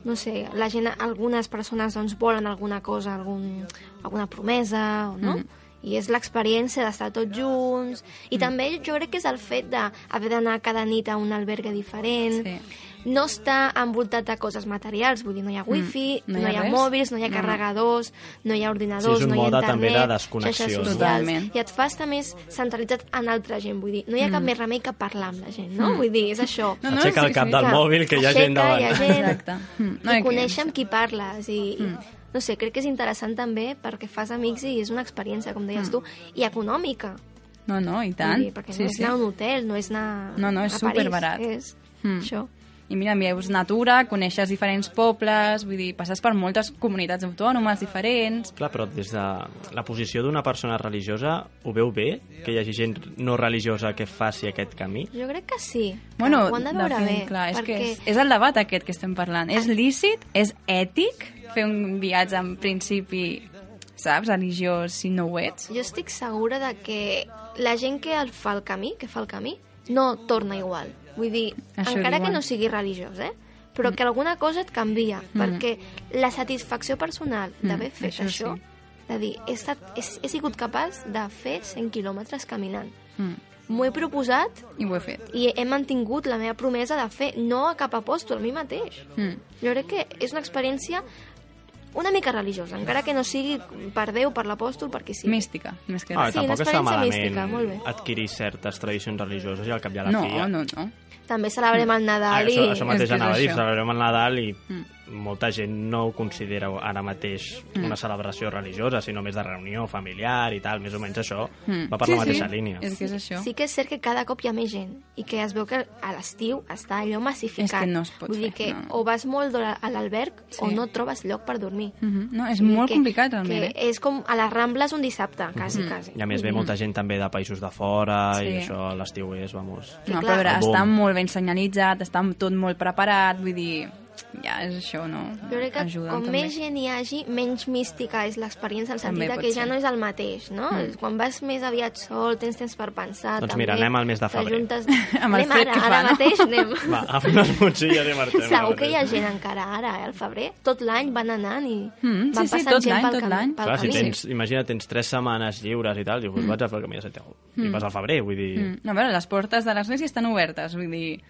No sé, la gent, algunes persones doncs, volen alguna cosa, algun, alguna promesa, no? I és l'experiència d'estar tots junts. I també jo crec que és el fet d'haver d'anar cada nit a un albergue diferent, Sí. No està envoltat de coses materials, vull dir, no hi ha wifi, Mm, no no, hi ha hi ha res. mòbils, no hi ha No. carregadors, no hi ha ordinadors, Sí, no hi ha mode internet, també de desconnexió, xarxes no? socials, Totalment. i et fa estar més centralitzat en altra gent, vull dir, no hi ha cap més remei que parlar amb la gent, no? Mm. Vull dir, és això. No, no, Aixeca sí, el cap sí, del clar. mòbil, que hi ha gent Aixeca, davant. hi ha gent. Exacte. Mm, No, I que- conèixer amb qui parles i... Mm. No sé, crec que és interessant també perquè fas amics i és una experiència, com Mm. deies tu, i econòmica. No, no, i Vull tant. dir, perquè no és anar a un hotel, no és anar No, no, és superbarat. És Mm. això. I mira, veus natura, coneixes diferents pobles, vull dir, passes per moltes comunitats autònomes diferents. Clar, però des de la posició d'una persona religiosa, ho veu bé que hi hagi gent no religiosa que faci aquest camí? Jo crec que sí. Bueno, ho han de veure fet, bé. clar, és, perquè... que és, és el debat aquest que estem parlant. És lícit? És ètic fer un viatge en principi, saps, religiós si no ho ets? Jo estic segura de que la gent que el fa el camí, que fa el camí, no torna igual. Vull dir, Això encara que diuen. no sigui religiós, eh? Però que alguna cosa et canvia, perquè la satisfacció personal d'haver fet això això, sí. de dir, he, estat, he, he sigut capaç de fer 100 quilòmetres caminant. Mm. M'ho he proposat I ho he fet. i he mantingut la meva promesa de fer no a cap apòstol, a mi mateix. Mm. Jo crec que és una experiència una mica religiosa, encara que no sigui per Déu, per l'apòstol, perquè sí. Mística, més que Ah. Sí, tampoc està malament mística, molt bé. adquirir certes tradicions religioses i al cap i a la No, fi... ja- no, no. També celebrem el Ah, Nadal això, i... això mateix És que és anava a dir, això. celebrem el Nadal i Mm. Molta gent no ho considera ara mateix una celebració religiosa, sinó més de reunió familiar i tal, més o menys això Mm. va per sí, la mateixa sí. línia. És que és això. Sí que és cert que cada cop hi ha més gent i que es veu que a l'estiu està allò massificat. És que no es pot Vull dir fer, que no. o vas molt a l'alberg Sí. o no trobes lloc per dormir. Mhm. No, és Vull dir molt que- complicat, realment. Que Eh? és com a les Rambles un dissabte, quasi, quasi. I a més ve dir, molta gent també de països de fora Sí. i això a l'estiu és, vamos... No, però a veure, està molt ben senyalitzat, està tot molt preparat, vull dir, ja és això, no? Jo crec que Ajuden com també. més gent hi hagi, menys mística és l'experiència, en el sentit També que ja ser. no és el mateix, no? Mm. Quan vas més aviat sol, tens temps per pensar, Doncs també. mira, anem al mes de febrer. t'ajuntes- Amb el anem fred ara, que fa, ara no? mateix anem. Va, agafa unes motxilles i marxem. Segur que hi ha gent encara ara, eh, al febrer. Tot l'any van anant i Mm, van sí, sí, passant tot gent l'any, pel, tot l'any. pel Clar, si camí. tens, imagina, tens tres setmanes lliures i tal, dius, mm. vaig a fer el camí de Santiago. I vas al febrer, vull dir... Mm. No, a veure, les portes de l'església estan obertes, vull dir...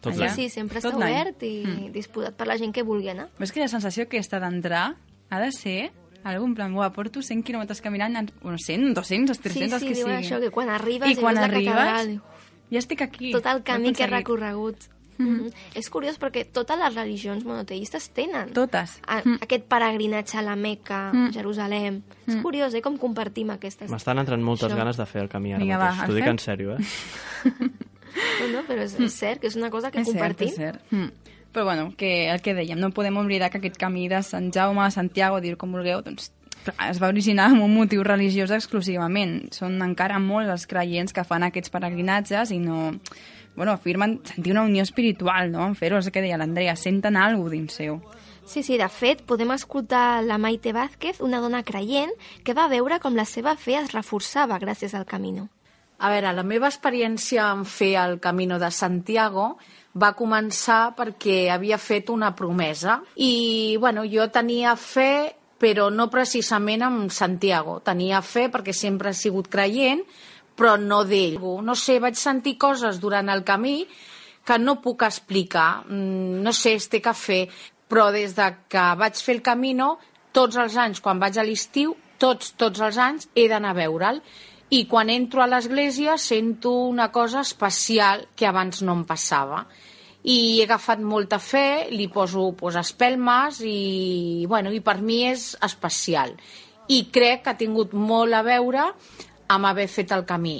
Tot Sí, l'any. sí, sempre Tot està l'any. obert i disposat per la gent que vulgui anar. Però és que la sensació que està d'entrar ha de ser algun plan, buah, porto 100 quilòmetres caminant, en- bueno, 100, 200, 300, Sí, sí, que diuen siguin. això, que quan arribes I i, quan la arribes, catedral, dius, Ja estic aquí. tot el camí que he recorregut. Mhm. És curiós perquè totes les religions monoteistes tenen Totes. a, Mm. aquest peregrinatge a la Meca, Mm. Jerusalem. És curiós, eh, com compartim aquestes... M'estan entrant moltes Això. ganes de fer el camí ara Vinga, mateix. T'ho dic en sèrio, eh? No, no, però és, és cert que és una cosa que És cert, compartim. és cert. Mm. Però bueno, que el que dèiem, no podem oblidar que aquest camí de Sant Jaume a Santiago, dir com vulgueu, doncs clar, es va originar amb un motiu religiós exclusivament. Són encara molts els creients que fan aquests peregrinatges i no... Bueno, afirmen sentir una unió espiritual, no?, en fer-ho, és el que deia l'Andrea, senten alguna dins seu. Sí, sí, de fet, podem escoltar la Maite Vázquez, una dona creient, que va veure com la seva fe es reforçava gràcies al Camino. A veure, la meva experiència en fer el Camino de Santiago va començar perquè havia fet una promesa i, bueno, jo tenia fe però no precisament amb Santiago. Tenia fe perquè sempre he sigut creient, però no d'ell. No sé, vaig sentir coses durant el camí que no puc explicar. Mm, No sé, es té que fer. Però des de que vaig fer el Camino, tots els anys, quan vaig a l'estiu, tots, tots els anys, he d'anar a veure'l. I quan entro a l'església sento una cosa especial que abans no em passava. I he agafat molta fe, li poso pues, espelmes i, bueno, i per mi és especial. I crec que ha tingut molt a veure amb haver fet el camí.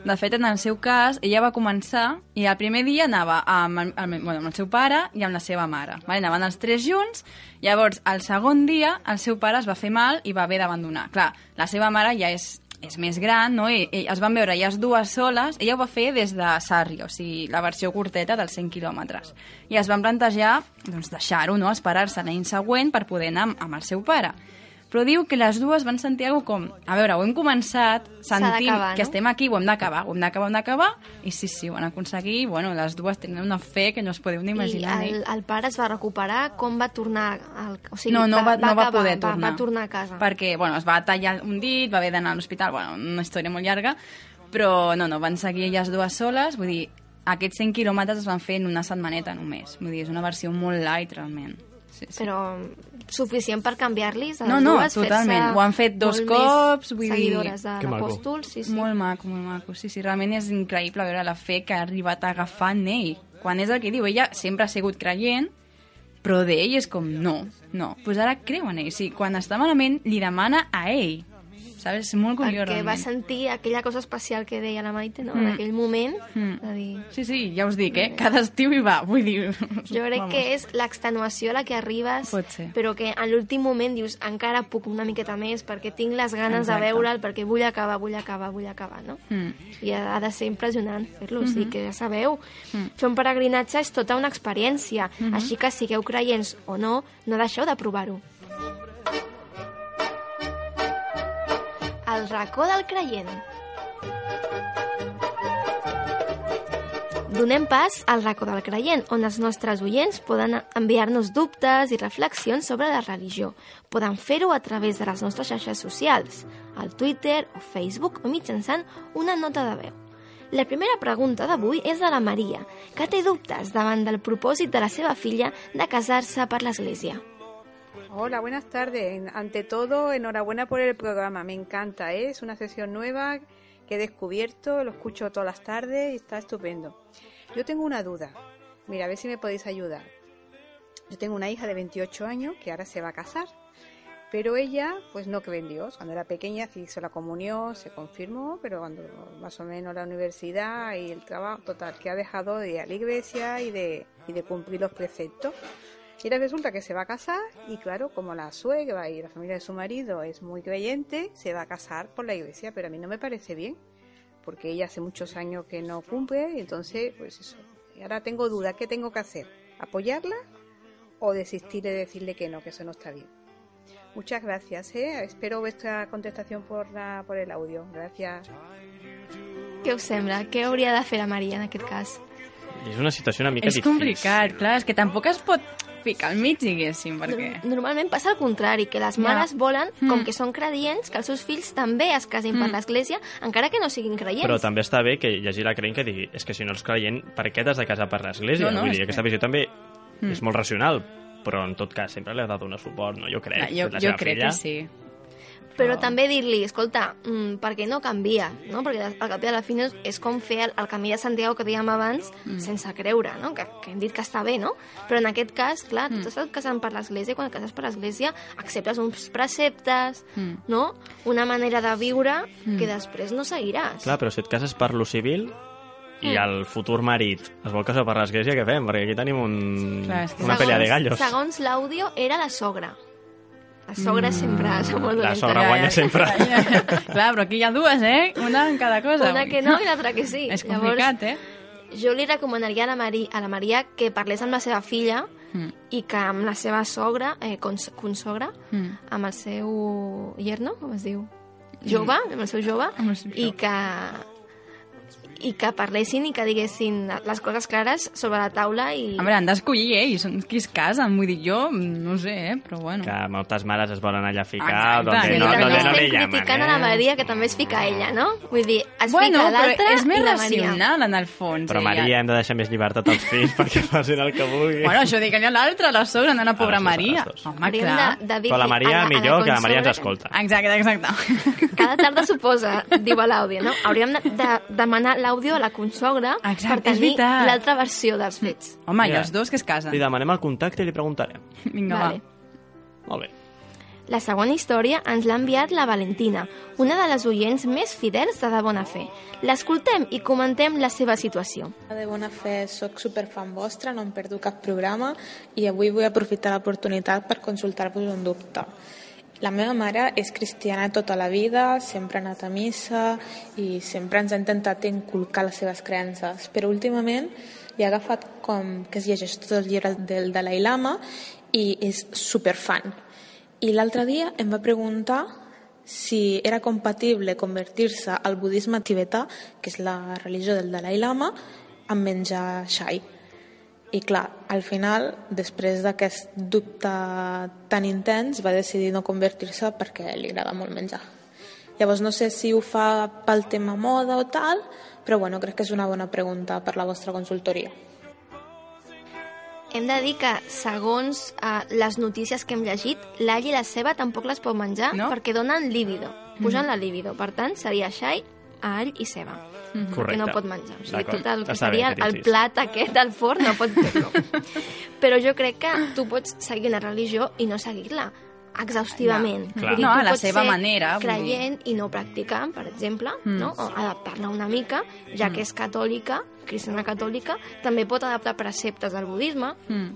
De fet, en el seu cas, ella va començar i el primer dia anava amb el, amb, bueno, amb el seu pare i amb la seva mare. Vale? Anaven els tres junts, llavors, el segon dia, el seu pare es va fer mal i va haver d'abandonar. Clar, la seva mare ja és és més gran, no? I, i es van veure elles dues soles, ella ho va fer des de Sarri, o sigui, la versió curteta dels 100 quilòmetres. I es van plantejar doncs, deixar-ho, no? esperar-se l'any següent per poder anar amb, amb el seu pare. Però diu que les dues van sentir alguna com... A veure, ho hem començat, sentim d'acabar, que no? estem aquí, ho hem d'acabar, ho hem d'acabar, ho hem d'acabar, i sí, sí, ho van aconseguir, i bueno, les dues tenen una fe que no us podeu ni I imaginar. el, eh? el pare es va recuperar, com va tornar... Al, o sigui, no, no va, no va acabar, poder va, tornar. Va, tornar a casa. Perquè, bueno, es va tallar un dit, va haver d'anar a l'hospital, bueno, una història molt llarga, però no, no, van seguir elles dues soles, vull dir, aquests 100 quilòmetres es van fer en una setmaneta només, vull dir, és una versió molt light, realment. Sí, sí. Però suficient per canviar-los a les No, no, dues, totalment. Ho han fet dos cops, vull dir- de Que maco. l'apòstol, sí, sí. Molt maco, molt maco. Sí, sí, realment és increïble veure la fe que ha arribat a agafar en ell. Quan és el que diu, ella sempre ha sigut creient, però d'ell és com, no, no. Doncs pues ara creu en ell. Sigui, quan està malament, li demana a ell. Saps? És molt curiós, perquè va realment. sentir aquella cosa especial que deia la Maite, no? Mm. En aquell moment, Mm. de dir... Sí, sí, ja us dic, eh? Cada estiu hi va, vull dir... Jo crec vamos. que és l'extenuació a la que arribes, però que en l'últim moment dius encara puc una miqueta més perquè tinc les ganes Exacte. de veure'l, perquè vull acabar, vull acabar, vull acabar, no? Mm. I ha, de ser impressionant fer-lo, o sigui Mhm. que ja sabeu, Mm. fer un peregrinatge és tota una experiència, Mhm. així que sigueu creients o no, no deixeu de provar-ho. El racó del creient. Donem pas al racó del creient, on els nostres oients poden enviar-nos dubtes i reflexions sobre la religió. Poden fer-ho a través de les nostres xarxes socials, al Twitter o Facebook o mitjançant una nota de veu. La primera pregunta d'avui és de la Maria, que té dubtes davant del propòsit de la seva filla de casar-se per l'Església. Hola, buenas tardes. Ante todo, enhorabuena por el programa. Me encanta, ¿eh? es una sesión nueva que he descubierto, lo escucho todas las tardes y está estupendo. Yo tengo una duda. Mira, a ver si me podéis ayudar. Yo tengo una hija de 28 años que ahora se va a casar, pero ella, pues no cree en Dios. Cuando era pequeña se hizo la comunión, se confirmó, pero cuando más o menos la universidad y el trabajo, total, que ha dejado de ir a la iglesia y de, y de cumplir los preceptos. Y ahora resulta que se va a casar y claro, como la suegra y la familia de su marido es muy creyente, se va a casar por la iglesia, pero a mí no me parece bien, porque ella hace muchos años que no cumple, y entonces, pues eso. Y ahora tengo duda, ¿qué tengo que hacer? ¿Apoyarla o desistir de decirle que no, que eso no está bien? Muchas gracias, ¿eh? espero vuestra contestación por, la, por el audio. Gracias. Què us sembla? Què hauria de fer la Maria en aquest cas? És una situació una mica És difícil. complicat, clar, és que tampoc es pot ficar al mig, diguéssim, perquè... Normalment passa el contrari, que les Ja. mares volen, com Mm. que són credients, que els seus fills també es casin per Mm. l'església, encara que no siguin creients. Però també està bé que hi hagi la creient que digui és que si no ets creient, per què t'has de casar per l'església? No, no, Vull dir, que- aquesta visió també Mm. és molt racional, però en tot cas sempre li has de donar suport, no? Jo crec. Ah, jo, la jo crec filla. que sí. Però també dir-li, escolta, mm, per què no canvia? No? Perquè al cap i a la fi és, és com fer el, el camí de Santiago que dèiem abans Mm. sense creure, no? que, que hem dit que està bé, no? Però en aquest cas, clar, tu Mm. t'estàs casant per l'església i quan et cases per l'església acceptes uns preceptes, Mm. no? Una manera de viure Mm. que després no seguiràs. Clar, però si et cases per lo civil i Mm. el futur marit es vol casar per l'església, què fem? Perquè aquí tenim un... Clar, una pelea de gallos. Segons l'àudio, era la sogra. La sogra Mm. sempre són molt La dolentes. sogra guanya sempre. Clar, però aquí hi ha dues, eh? Una en cada cosa. Una que no i l'altra que sí. És complicat, eh? Jo li recomanaria a la, Mari, a la Maria que parlés amb la seva filla Mm. i que amb la seva sogra, eh, cons consogra, Mm. amb el seu yerno, com es diu? Jove, amb el seu jove, seu i que i que parlessin i que diguessin les coses clares sobre la taula i... A veure, han d'escollir ells, són qui es casen, vull dir, jo no sé, eh? però bueno. Que moltes mares es volen allà ficar, Exacte, donde que no, també donde no estem le llaman, criticant a la eh? Maria, que també es fica ella, no? Vull dir, es bueno, fica l'altra és més i la Maria. racional, en el fons. Però ella. Maria, hem de deixar més llibertat als fills perquè facin el que vulguin. Bueno, això digue a l'altra, a la sogra, no a la pobra A les dues, a Maria. Home, clar. de, de dir Però la Maria a millor, que la Maria ens escolta. Exacte, exacte. Cada tarda suposa, diu a l'àudio, no? Hauríem de, de demanar l'àudio a la consogra Exacte, per tenir l'altra versió dels fets. Home, i Mira. els dos que es casen. Li demanem el contacte i li preguntarem. Vinga, Vale. Molt bé. La segona història ens l'ha enviat la Valentina, una de les oients més fidels de De Bona Fe. L'escoltem i comentem la seva situació. De bona fe sóc superfan vostra, no em perdo cap programa i avui vull aprofitar l'oportunitat per consultar-vos un dubte. La meva mare és cristiana tota la vida, sempre ha anat a missa i sempre ens ha intentat inculcar les seves creences, però últimament li ha agafat com que es llegeix tots els llibres del Dalai Lama i és superfan. I l'altre dia em va preguntar si era compatible convertir-se al budisme tibetà, que és la religió del Dalai Lama, amb menjar xai. I clar, al final, després d'aquest dubte tan intens, va decidir no convertir-se perquè li agrada molt menjar. Llavors no sé si ho fa pel tema moda o tal, però bueno, crec que és una bona pregunta per la vostra consultoria. Hem de dir que, segons eh, les notícies que hem llegit, l'all i la ceba tampoc les pot menjar No? perquè donen líbido, pugen Mm. la líbido. Per tant, seria xai, all i ceba. Mhm. Que Correcte. no pot menjar. O sigui, tot el que Està bé seria aquest el plat aquest del forn no pot fer-lo. Però jo crec que tu pots seguir una religió i no seguir-la exhaustivament. No, clar. Dir, No, a la seva manera. Creient i no practicant, per exemple, Mm. no? o adaptar-la una mica, ja que és catòlica, cristiana catòlica, també pot adaptar preceptes del budisme, Mm.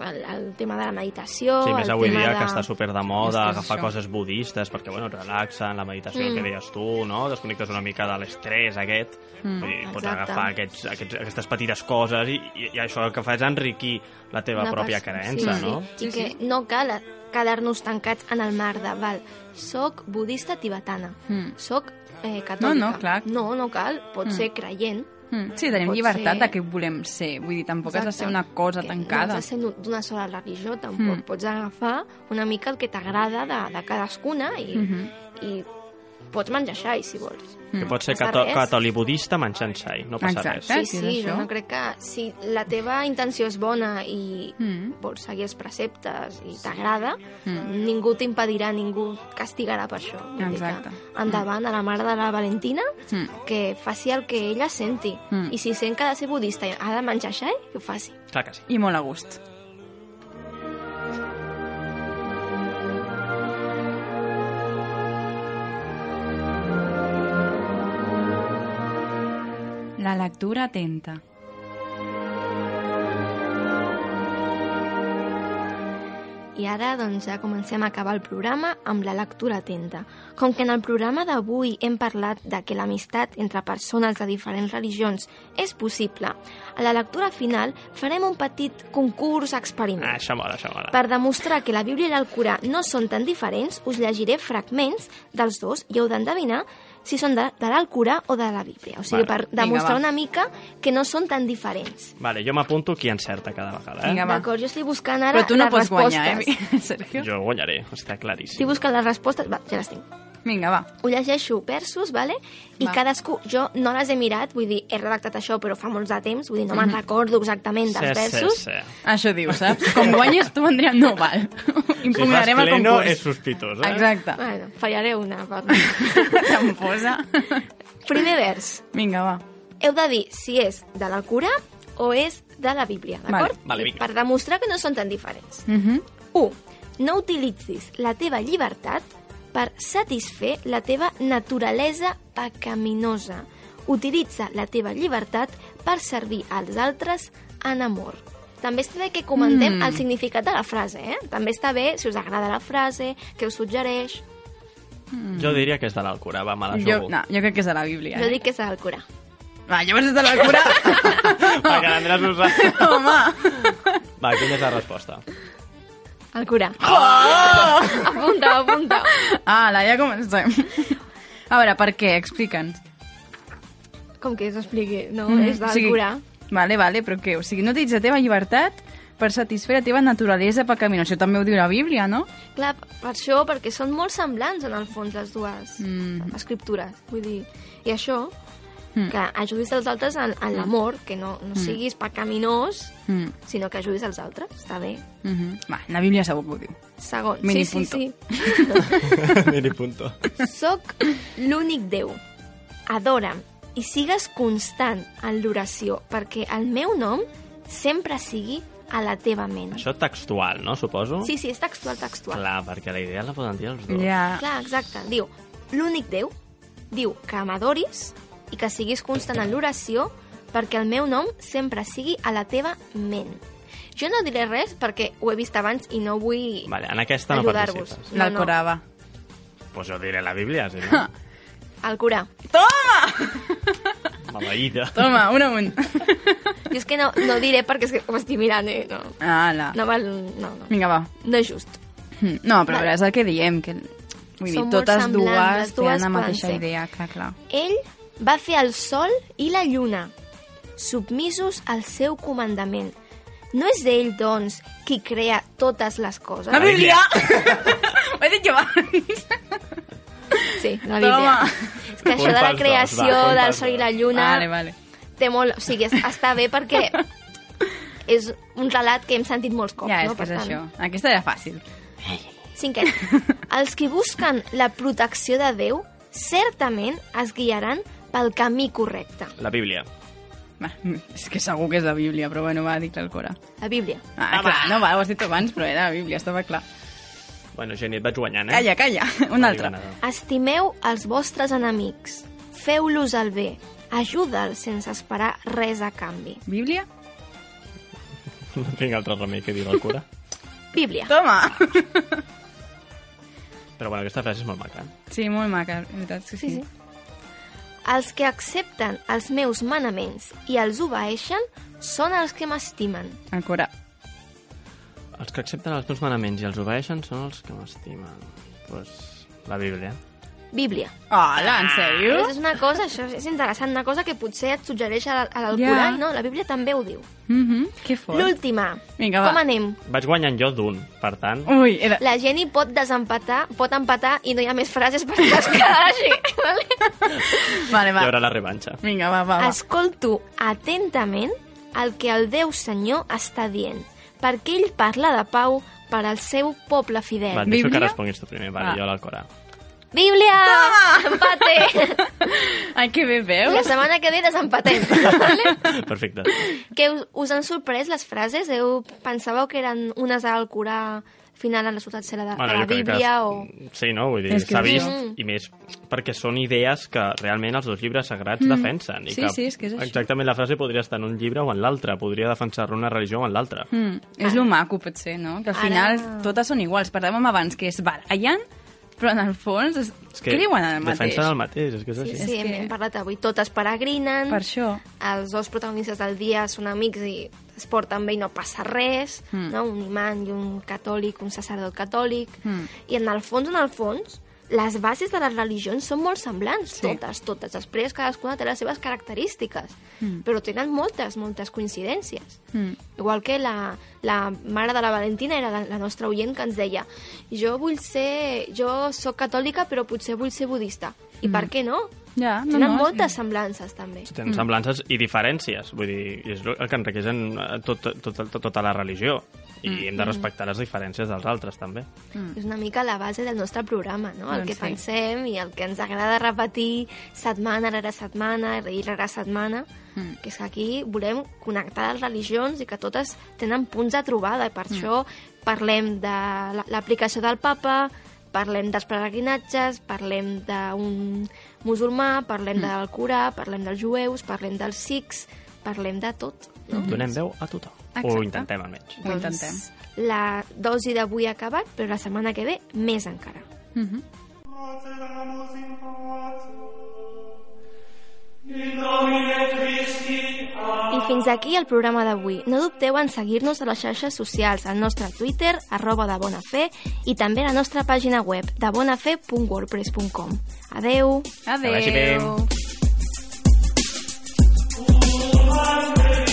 El, el tema de la meditació... Sí, més avui dia de... que està super de moda agafar això. coses budistes perquè, bueno, relaxen, la meditació, Mm. que deies tu, no? Desconnectes una mica de l'estrès aquest. Mm. Dir, pots Exacte. agafar aquests, aquests, aquestes petites coses i, i, i això el que fa és enriquir la teva Una pròpia creença, sí, no? Sí, I que no cal quedar-nos tancats en el mar de, val, soc budista tibetana, Mm. soc eh, catòlica. No, no, clar. No, no cal, pot Mm. ser creient. Mm. Sí, tenim Pot llibertat ser- de què volem ser. Vull dir, tampoc has de ser Exacte. una cosa Que tancada. No has de ser d'una sola religió, tampoc. Mm. Pots agafar una mica el que t'agrada de, de cadascuna i, Mhm. i pots menjar xai, si vols. Que pot ser catò res. catòlic budista menjant xai, no passa res. Sí, sí, jo no crec que si la teva intenció és bona i Mm. vols seguir els preceptes i t'agrada, Mm. ningú t'impedirà, ningú castigarà per això. Exacte. Endavant a la mare de la Valentina, Mm. que faci el que ella senti. Mm. I si sent que ha de ser budista i ha de menjar xai, que ho faci. Clar que sí. I molt a gust. La lectura atenta. I ara doncs, ja comencem a acabar el programa amb la lectura atenta. Com que en el programa d'avui hem parlat de que l'amistat entre persones de diferents religions és possible, a la lectura final farem un petit concurs experiment. Ah, això mola, això mola. Per demostrar que la Bíblia i l'Alcorà no són tan diferents, us llegiré fragments dels dos i heu d'endevinar si són de, de l'Alcorà o de la Bíblia. O sigui, Vale. per demostrar Vinga, va. una mica que no són tan diferents. Vale, jo m'apunto qui encerta cada vegada, eh? Vinga. D'acord, jo estic buscant ara Però tu no les pots respostes. guanyar, eh, Sergio? Jo guanyaré, està claríssim. Estic buscant les respostes... Va, ja les tinc. Vinga, va. Ho llegeixo versos, vale? I Va. cadascú... Jo no les he mirat, vull dir, he redactat això, però fa molts de temps, vull dir, no me'n Mhm. recordo exactament dels versos. sí. Això dius, saps? Com guanyes tu, Andrea, no val. Impugnarem si el fas pleno, concurs. és sospitós, eh? Exacte. Bueno, fallaré una. Per... Tramposa. Primer vers. Vinga, va. Heu de dir si és de l'Alcorà o és de la Bíblia, d'acord? Vale. Vale. Per demostrar que no són tan diferents. Uh -huh. 1. No utilitzis la teva llibertat per satisfer la teva naturalesa pecaminosa. Utilitza la teva llibertat per servir als altres en amor. També està bé que comentem Mm. el significat de la frase, eh? També està bé si us agrada la frase, què us suggereix. Jo diria que és de l'Alcorà, va, me la Jo, jugo. no, jo crec que és de la Bíblia. Jo Eh? dic que és de l'Alcorà. Va, llavors és de l'Alcorà. Perquè l'Andrés ho sap. Home. Va, quina és la resposta? Alcorà. Oh! apunta, apunta. Ala, ja comencem. A veure, per què? Explica'ns. Com que s'expliqui? No, Mm, és de o sigui. Vale, vale, però què? O sigui, no utilitza la teva llibertat per satisfer la teva naturalesa pecaminosa. Això també ho diu la Bíblia, no? Clar, per això, perquè són molt semblants en el fons les dues Mm. escriptures. Vull dir, i això, Mm. que ajudis els altres en, en l'amor, que no, no Mm. siguis pecaminós, Mm. sinó que ajudis els altres. Està bé. Uh -huh. Va, la Bíblia segur que ho diu. Segon. Mini sí, sí, punto. sí. Mini punto. Soc l'únic Déu. Adora'm i sigues constant en l'oració, perquè el meu nom sempre sigui a la teva ment. Això textual, no, suposo? Sí, sí, és textual, textual. Clar, perquè la idea la poden dir els dos. Clar, exacte. Diu, l'únic Déu diu que m'adoris i que siguis constant en l'oració perquè el meu nom sempre sigui a la teva ment. Jo no diré res perquè ho he vist abans i no vull Vale, en aquesta no ajudar-vos. participes. No, no. L'Alcorà, va. Pues jo diré la Bíblia, si no. El Corà. Maleïda. Toma, un amunt. Jo és que no, no diré perquè és que ho estic mirant, eh? No, Ala. no val... No, no. Vinga, va. No és just. Mm, No, però Vale. és el que diem, que... Vull dir, Són molt totes semblants, dues les dues tenen la poden mateixa ser. idea, clar, clar. Ell va fer el sol i la lluna, submisos al seu comandament. No és ell, doncs, qui crea totes les coses? La Bíblia! Ho he dit jo abans. Sí, la Bíblia. Toma. És que això de la dos, creació va, del sol i la lluna Vale, vale. té molt... O sigui, es- està bé perquè és un relat que hem sentit molts cops, Ja, és no? que és Per tant, això. Aquesta era fàcil. Cinquè. Els que busquen la protecció de Déu certament es guiaran pel camí correcte. La Bíblia. Va, és que segur que és la Bíblia, però bueno, va, dic l'Alcorà. La Bíblia. Ah, clar, no, va, ho has dit abans, però era la Bíblia, estava clar. Bueno, Geni, et vaig guanyant, eh? Calla, calla, un altre. Estimeu els vostres enemics, feu-los el bé, ajuda'ls sense esperar res a canvi. Bíblia? No tinc altre remei que dir el cura. Bíblia. Toma! Però bueno, aquesta frase és molt maca. Sí, molt maca, la veritat, sí, sí. Sí, sí. Els que accepten els meus manaments i els obeeixen són els que m'estimen. Alcorà. Els que accepten els meus manaments i els obeeixen són els que m'estimen. Pues, la Bíblia. Bíblia. Hola, en sèrio? És una cosa, això és interessant, una cosa que potser et suggereix a a l'Alcorà, i no, la Bíblia també ho diu. Mm -hmm. Que fort. L'última. Vinga, va. Com anem? Vaig guanyant jo d'un, per tant... Ui, era... La Jenny pot desempatar, pot empatar i no hi ha més frases perquè es quedarà així. Vale? Vale, Hi va. haurà la revanxa. Vinga, va, va, va. Escolto atentament el que el Déu Senyor està dient, perquè ell parla de pau per al seu poble fidel. Va, et deixo que Bíblia? responguis tu primer. Vale, Va. jo l'Alcorà. Bíblia! Empate! Ai, que bé veus. La setmana que ve desempatem. Vale? Perfecte. que us, us han sorprès les frases? Heu, pensàveu que eren unes al Corà, al final han resultat ser la de, Bueno, la crec que Bíblia es- o... Sí, no? Vull dir, que s'ha vist, això. i més perquè són idees que realment els dos llibres sagrats defensen. I Sí, que sí, és que és això. Exactament la frase podria estar en un llibre o en l'altre, podria defensar una religió o en l'altra. Mm, és lo maco, potser, no? Que al Ara- final totes són iguals. Parlàvem abans que és barallant, però en el fons es... És que creuen en el mateix. defensen el mateix, és que és Sí, així. sí, És hem, que- hem parlat avui. Totes peregrinen, Per això. els dos protagonistes del dia són amics i es porten bé i no passa res, Mm. no? un imant i un catòlic, un sacerdot catòlic, Mm. i en el fons, en el fons, les bases de les religions són molt semblants, Sí. totes, totes. Després cadascuna té les seves característiques, Mm. però tenen moltes, moltes coincidències. Mm. Igual que la, la mare de la Valentina era la, la nostra oient que ens deia jo vull ser... jo sóc catòlica però potser vull ser budista. I per què no? Ja, no, Tenen no, moltes sí. semblances també. Tenen semblances i diferències, vull dir, i és el que enriqueixen eh, tot, tot, tot, tota la religió. I Mm. hem de respectar les diferències dels altres, també. És una mica la base del nostre programa, no? El Doncs que sí. pensem i el que ens agrada repetir setmana rere setmana, i rere setmana, Mm. que és que aquí volem connectar les religions i que totes tenen punts de trobada, i per Mm. això parlem de la- l'aplicació del papa, parlem dels peregrinatges, parlem d'un musulmà, parlem Mm. del Corà, parlem dels jueus, parlem dels sikhs, parlem de tot. No? Donem veu a tothom. Exacte. O intentem, almenys. Ho intentem. Doncs la dosi d'avui ha acabat, però la setmana que ve més encara. Mm -hmm. I fins aquí el programa d'avui. No dubteu en seguir-nos a les xarxes socials, al nostre Twitter, arroba de Bona Fe, i també a la nostra pàgina web, debonafe.wordpress.com. Adeu! Adeu! Adeu! Adeu.